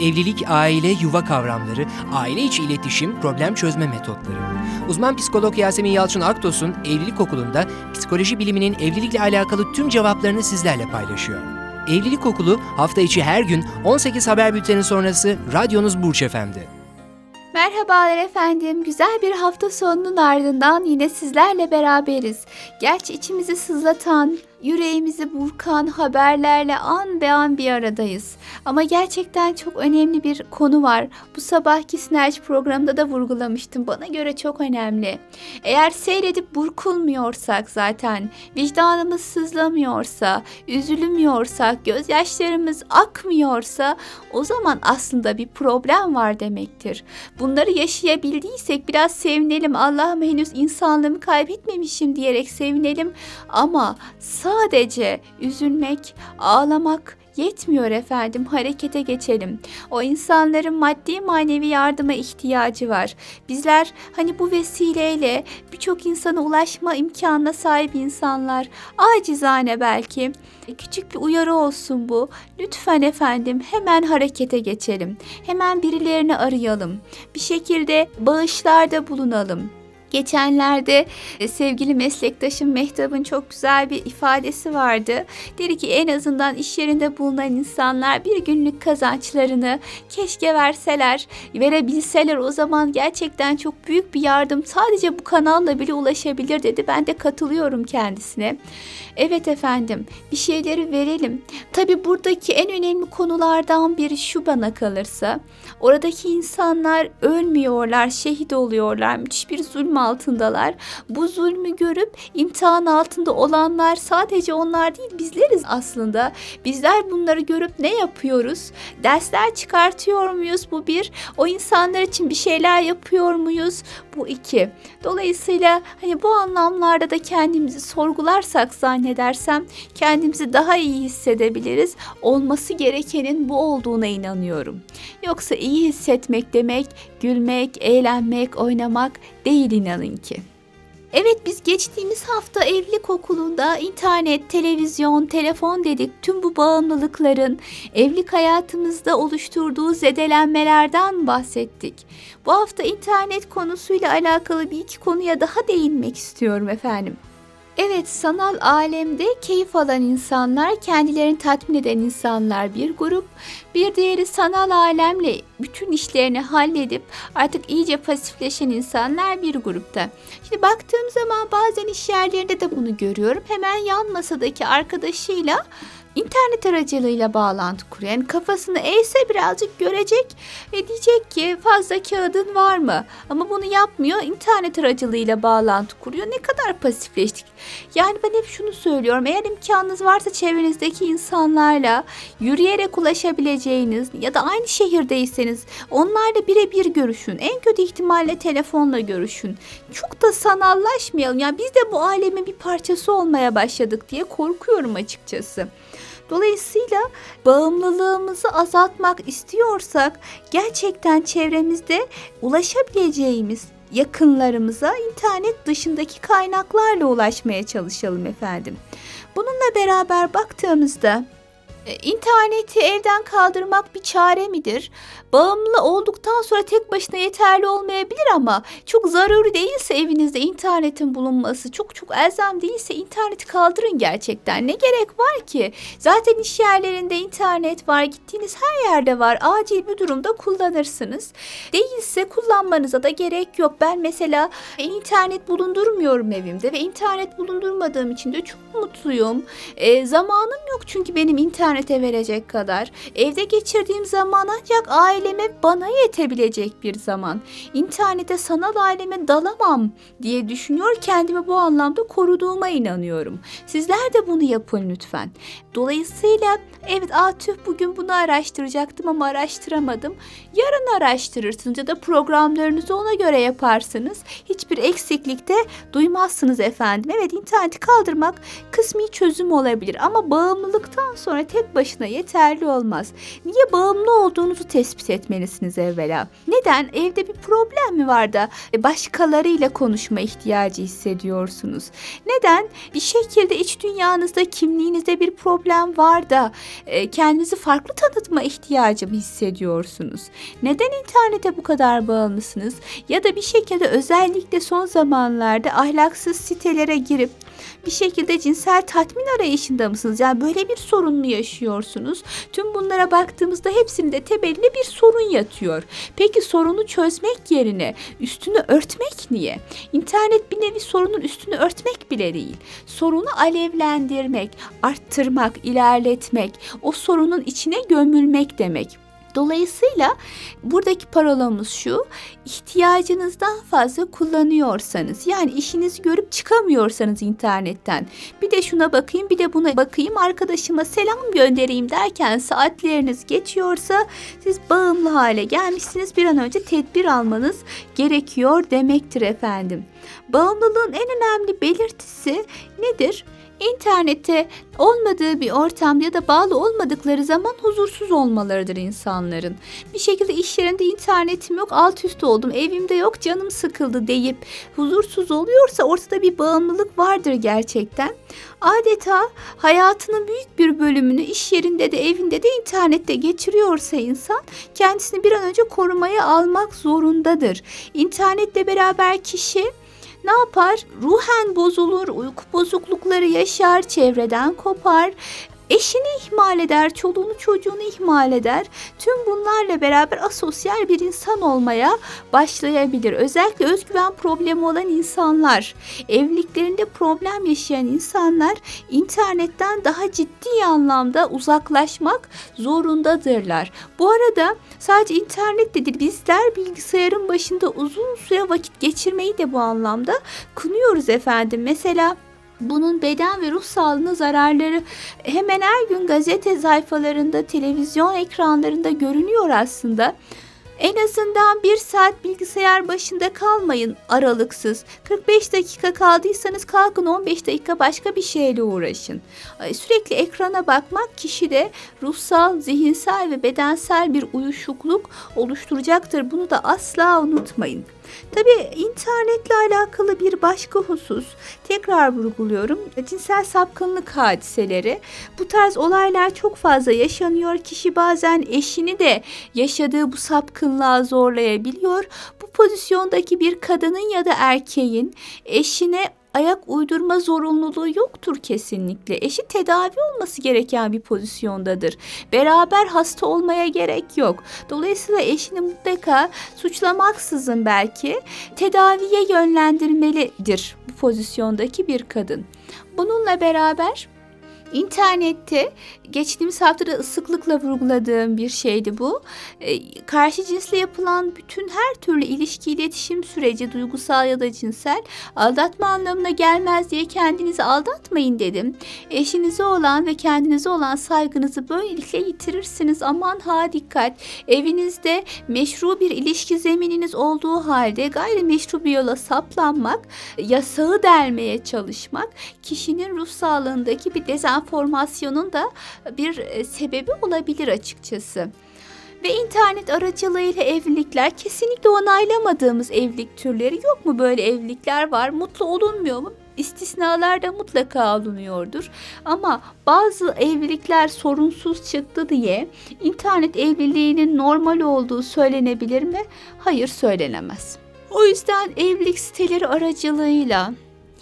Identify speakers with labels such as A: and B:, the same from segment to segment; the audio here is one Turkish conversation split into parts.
A: Evlilik, aile, yuva kavramları, aile içi iletişim, problem çözme metotları. Uzman psikolog Yasemin Yalçın Aktos'un Evlilik Okulu'nda psikoloji biliminin evlilikle alakalı tüm cevaplarını sizlerle paylaşıyor. Evlilik Okulu hafta içi her gün 18 haber bülteni sonrası radyonuz Burç Efendi.
B: Merhabalar efendim. Güzel bir hafta sonunun ardından yine sizlerle beraberiz. Gerçi içimizi sızlatan, yüreğimizi burkan haberlerle an be an bir aradayız. Ama gerçekten çok önemli bir konu var. Bu sabahki Snatch programında da vurgulamıştım. Bana göre çok önemli. Eğer seyredip burkulmuyorsak zaten, vicdanımız sızlamıyorsa, üzülmüyorsak, gözyaşlarımız akmıyorsa o zaman aslında bir problem var demektir. Bunları yaşayabildiysek biraz sevinelim. Allah'ım henüz insanlığımı kaybetmemişim diyerek sevinelim. Ama sadece üzülmek, ağlamak yetmiyor efendim harekete geçelim. O insanların maddi manevi yardıma ihtiyacı var. Bizler hani bu vesileyle birçok insana ulaşma imkanına sahip insanlar acizane belki küçük bir uyarı olsun bu. Lütfen efendim hemen harekete geçelim. Hemen birilerini arayalım. Bir şekilde bağışlarda bulunalım. Geçenlerde e, sevgili meslektaşım Mehtap'ın çok güzel bir ifadesi vardı. Dedi ki en azından iş yerinde bulunan insanlar bir günlük kazançlarını keşke verseler, verebilseler o zaman gerçekten çok büyük bir yardım sadece bu kanalla bile ulaşabilir dedi. Ben de katılıyorum kendisine. Evet efendim bir şeyleri verelim. Tabi buradaki en önemli konulardan biri şu bana kalırsa. Oradaki insanlar ölmüyorlar, şehit oluyorlar. Müthiş bir zulm altındalar. Bu zulmü görüp imtihan altında olanlar sadece onlar değil bizleriz aslında. Bizler bunları görüp ne yapıyoruz? Dersler çıkartıyor muyuz? Bu bir. O insanlar için bir şeyler yapıyor muyuz? Bu iki. Dolayısıyla hani bu anlamlarda da kendimizi sorgularsak zannedersem kendimizi daha iyi hissedebiliriz. Olması gerekenin bu olduğuna inanıyorum. Yoksa iyi hissetmek demek gülmek, eğlenmek, oynamak değil inanın ki. Evet biz geçtiğimiz hafta evlilik okulunda internet, televizyon, telefon dedik tüm bu bağımlılıkların evlilik hayatımızda oluşturduğu zedelenmelerden bahsettik. Bu hafta internet konusuyla alakalı bir iki konuya daha değinmek istiyorum efendim. Evet, sanal alemde keyif alan insanlar, kendilerini tatmin eden insanlar bir grup. Bir diğeri sanal alemle bütün işlerini halledip artık iyice pasifleşen insanlar bir grupta. Şimdi baktığım zaman bazen iş yerlerinde de bunu görüyorum. Hemen yan masadaki arkadaşıyla internet aracılığıyla bağlantı kuruyor. Yani kafasını eğse birazcık görecek ve diyecek ki fazla kağıdın var mı? Ama bunu yapmıyor. internet aracılığıyla bağlantı kuruyor. Ne kadar pasifleştik. Yani ben hep şunu söylüyorum. Eğer imkanınız varsa çevrenizdeki insanlarla yürüyerek ulaşabileceğiniz ya da aynı şehirdeyseniz onlarla birebir görüşün. En kötü ihtimalle telefonla görüşün. Çok da sanallaşmayalım. Yani biz de bu alemin bir parçası olmaya başladık diye korkuyorum açıkçası. Dolayısıyla bağımlılığımızı azaltmak istiyorsak gerçekten çevremizde ulaşabileceğimiz yakınlarımıza internet dışındaki kaynaklarla ulaşmaya çalışalım efendim. Bununla beraber baktığımızda İnterneti evden kaldırmak bir çare midir? Bağımlı olduktan sonra tek başına yeterli olmayabilir ama çok zaruri değilse evinizde internetin bulunması, çok çok elzem değilse interneti kaldırın gerçekten. Ne gerek var ki? Zaten iş yerlerinde internet var, gittiğiniz her yerde var. Acil bir durumda kullanırsınız. Değilse kullanmanıza da gerek yok. Ben mesela internet bulundurmuyorum evimde ve internet bulundurmadığım için de çok mutluyum. E, zamanım yok çünkü benim internete verecek kadar. Evde geçirdiğim zaman ancak aile aileme bana yetebilecek bir zaman. İnternete sanal aileme dalamam diye düşünüyor kendimi bu anlamda koruduğuma inanıyorum. Sizler de bunu yapın lütfen. Dolayısıyla evet Atüh bugün bunu araştıracaktım ama araştıramadım. Yarın araştırırsınız ya da programlarınızı ona göre yaparsınız. Hiçbir eksiklikte duymazsınız efendim. Evet interneti kaldırmak kısmi çözüm olabilir ama bağımlılıktan sonra tek tek başına yeterli olmaz. Niye bağımlı olduğunuzu tespit etmelisiniz evvela. Neden? Evde bir problem mi var da e, başkalarıyla konuşma ihtiyacı hissediyorsunuz? Neden? Bir şekilde iç dünyanızda, kimliğinizde bir problem var da e, kendinizi farklı tanıtma ihtiyacı mı hissediyorsunuz? Neden internete bu kadar bağımlısınız? Ya da bir şekilde özellikle son zamanlarda ahlaksız sitelere girip bir şekilde cinsel tatmin arayışında mısınız? Yani böyle bir sorun mu yaşıyorsunuz? Tüm bunlara baktığımızda hepsinde temelinde bir sorun yatıyor. Peki sorunu çözmek yerine üstünü örtmek niye? İnternet bir nevi sorunun üstünü örtmek bile değil. Sorunu alevlendirmek, arttırmak, ilerletmek, o sorunun içine gömülmek demek. Dolayısıyla buradaki parolamız şu, ihtiyacınızdan fazla kullanıyorsanız, yani işinizi görüp çıkamıyorsanız internetten, bir de şuna bakayım, bir de buna bakayım, arkadaşıma selam göndereyim derken saatleriniz geçiyorsa siz bağımlı hale gelmişsiniz. Bir an önce tedbir almanız gerekiyor demektir efendim. Bağımlılığın en önemli belirtisi nedir? İnternette olmadığı bir ortamda ya da bağlı olmadıkları zaman huzursuz olmalarıdır insanların. Bir şekilde iş yerinde internetim yok, alt üst oldum, evimde yok, canım sıkıldı deyip huzursuz oluyorsa ortada bir bağımlılık vardır gerçekten. Adeta hayatının büyük bir bölümünü iş yerinde de evinde de internette geçiriyorsa insan kendisini bir an önce korumaya almak zorundadır. İnternetle beraber kişi ne yapar? Ruhen bozulur, uyku bozuklukları yaşar, çevreden kopar, Eşini ihmal eder, çoluğunu çocuğunu ihmal eder. Tüm bunlarla beraber asosyal bir insan olmaya başlayabilir. Özellikle özgüven problemi olan insanlar, evliliklerinde problem yaşayan insanlar internetten daha ciddi anlamda uzaklaşmak zorundadırlar. Bu arada sadece internet de değil bizler bilgisayarın başında uzun süre vakit geçirmeyi de bu anlamda kınıyoruz efendim. Mesela bunun beden ve ruh sağlığına zararları hemen her gün gazete sayfalarında, televizyon ekranlarında görünüyor aslında. En azından bir saat bilgisayar başında kalmayın aralıksız. 45 dakika kaldıysanız kalkın 15 dakika başka bir şeyle uğraşın. Sürekli ekrana bakmak kişide ruhsal, zihinsel ve bedensel bir uyuşukluk oluşturacaktır. Bunu da asla unutmayın. Tabii internetle alakalı bir başka husus, tekrar vurguluyorum, cinsel sapkınlık hadiseleri. Bu tarz olaylar çok fazla yaşanıyor. Kişi bazen eşini de yaşadığı bu sapkınlığa zorlayabiliyor. Bu pozisyondaki bir kadının ya da erkeğin eşine ayak uydurma zorunluluğu yoktur kesinlikle. Eşi tedavi olması gereken bir pozisyondadır. Beraber hasta olmaya gerek yok. Dolayısıyla eşini mutlaka suçlamaksızın belki tedaviye yönlendirmelidir bu pozisyondaki bir kadın. Bununla beraber İnternette geçtiğimiz haftada ıslıklıkla vurguladığım bir şeydi bu. E, karşı cinsle yapılan bütün her türlü ilişki iletişim süreci duygusal ya da cinsel aldatma anlamına gelmez diye kendinizi aldatmayın dedim. Eşinize olan ve kendinize olan saygınızı böylelikle yitirirsiniz. Aman ha dikkat. Evinizde meşru bir ilişki zemininiz olduğu halde gayrimeşru bir yola saplanmak, yasağı delmeye çalışmak kişinin ruh sağlığındaki bir dezenformasyonun da bir e, sebebi olabilir açıkçası. Ve internet aracılığıyla evlilikler kesinlikle onaylamadığımız evlilik türleri yok mu böyle evlilikler var? Mutlu olunmuyor mu? İstisnalar da mutlaka alınıyordur. Ama bazı evlilikler sorunsuz çıktı diye internet evliliğinin normal olduğu söylenebilir mi? Hayır söylenemez. O yüzden evlilik siteleri aracılığıyla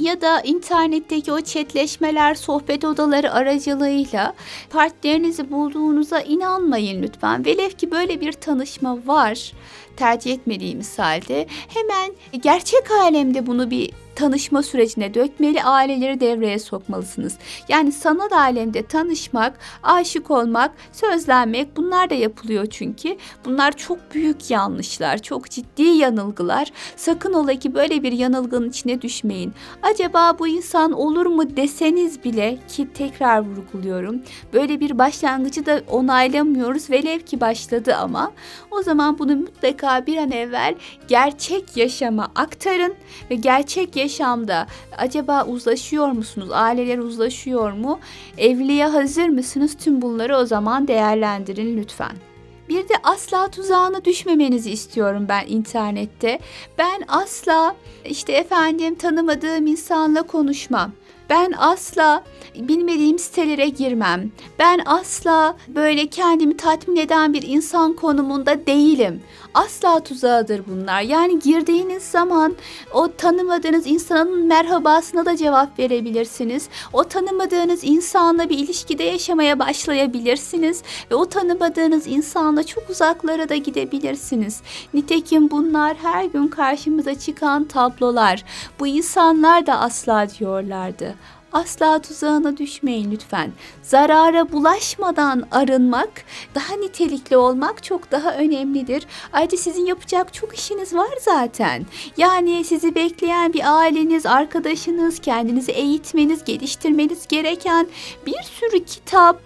B: ya da internetteki o chatleşmeler, sohbet odaları aracılığıyla partnerinizi bulduğunuza inanmayın lütfen. Velev ki böyle bir tanışma var tercih etmediğimiz halde hemen gerçek alemde bunu bir tanışma sürecine dökmeli, aileleri devreye sokmalısınız. Yani sanal alemde tanışmak, aşık olmak, sözlenmek bunlar da yapılıyor çünkü. Bunlar çok büyük yanlışlar, çok ciddi yanılgılar. Sakın ola ki böyle bir yanılgının içine düşmeyin. Acaba bu insan olur mu deseniz bile ki tekrar vurguluyorum. Böyle bir başlangıcı da onaylamıyoruz. Velev ki başladı ama o zaman bunu mutlaka bir an evvel gerçek yaşama aktarın ve gerçek yaşamda acaba uzlaşıyor musunuz? Aileler uzlaşıyor mu? Evliliğe hazır mısınız? Tüm bunları o zaman değerlendirin lütfen. Bir de asla tuzağına düşmemenizi istiyorum ben internette. Ben asla işte efendim tanımadığım insanla konuşmam. Ben asla bilmediğim sitelere girmem. Ben asla böyle kendimi tatmin eden bir insan konumunda değilim. Asla tuzağıdır bunlar. Yani girdiğiniz zaman o tanımadığınız insanın merhabasına da cevap verebilirsiniz. O tanımadığınız insanla bir ilişkide yaşamaya başlayabilirsiniz ve o tanımadığınız insanla çok uzaklara da gidebilirsiniz. Nitekim bunlar her gün karşımıza çıkan tablolar. Bu insanlar da asla diyorlardı. Asla tuzağına düşmeyin lütfen. Zarara bulaşmadan arınmak, daha nitelikli olmak çok daha önemlidir. Ayrıca sizin yapacak çok işiniz var zaten. Yani sizi bekleyen bir aileniz, arkadaşınız, kendinizi eğitmeniz, geliştirmeniz gereken bir sürü kitap,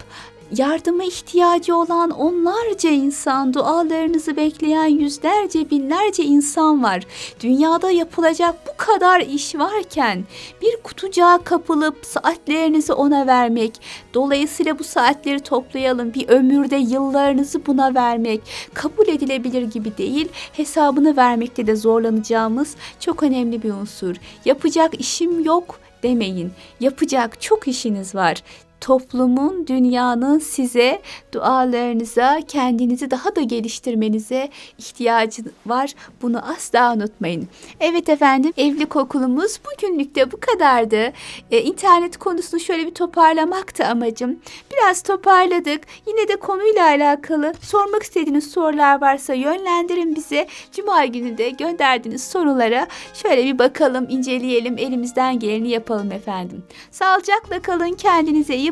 B: yardıma ihtiyacı olan onlarca insan, dualarınızı bekleyen yüzlerce, binlerce insan var. Dünyada yapılacak bu kadar iş varken bir kutucuğa kapılıp saatlerinizi ona vermek, dolayısıyla bu saatleri toplayalım, bir ömürde yıllarınızı buna vermek kabul edilebilir gibi değil, hesabını vermekte de zorlanacağımız çok önemli bir unsur. Yapacak işim yok demeyin. Yapacak çok işiniz var toplumun, dünyanın size, dualarınıza, kendinizi daha da geliştirmenize ihtiyacı var. Bunu asla unutmayın. Evet efendim, evlilik okulumuz bugünlük de bu kadardı. Ee, internet konusunu şöyle bir toparlamaktı amacım. Biraz toparladık. Yine de konuyla alakalı sormak istediğiniz sorular varsa yönlendirin bize. Cuma günü de gönderdiğiniz sorulara şöyle bir bakalım, inceleyelim, elimizden geleni yapalım efendim. Sağlıcakla kalın, kendinize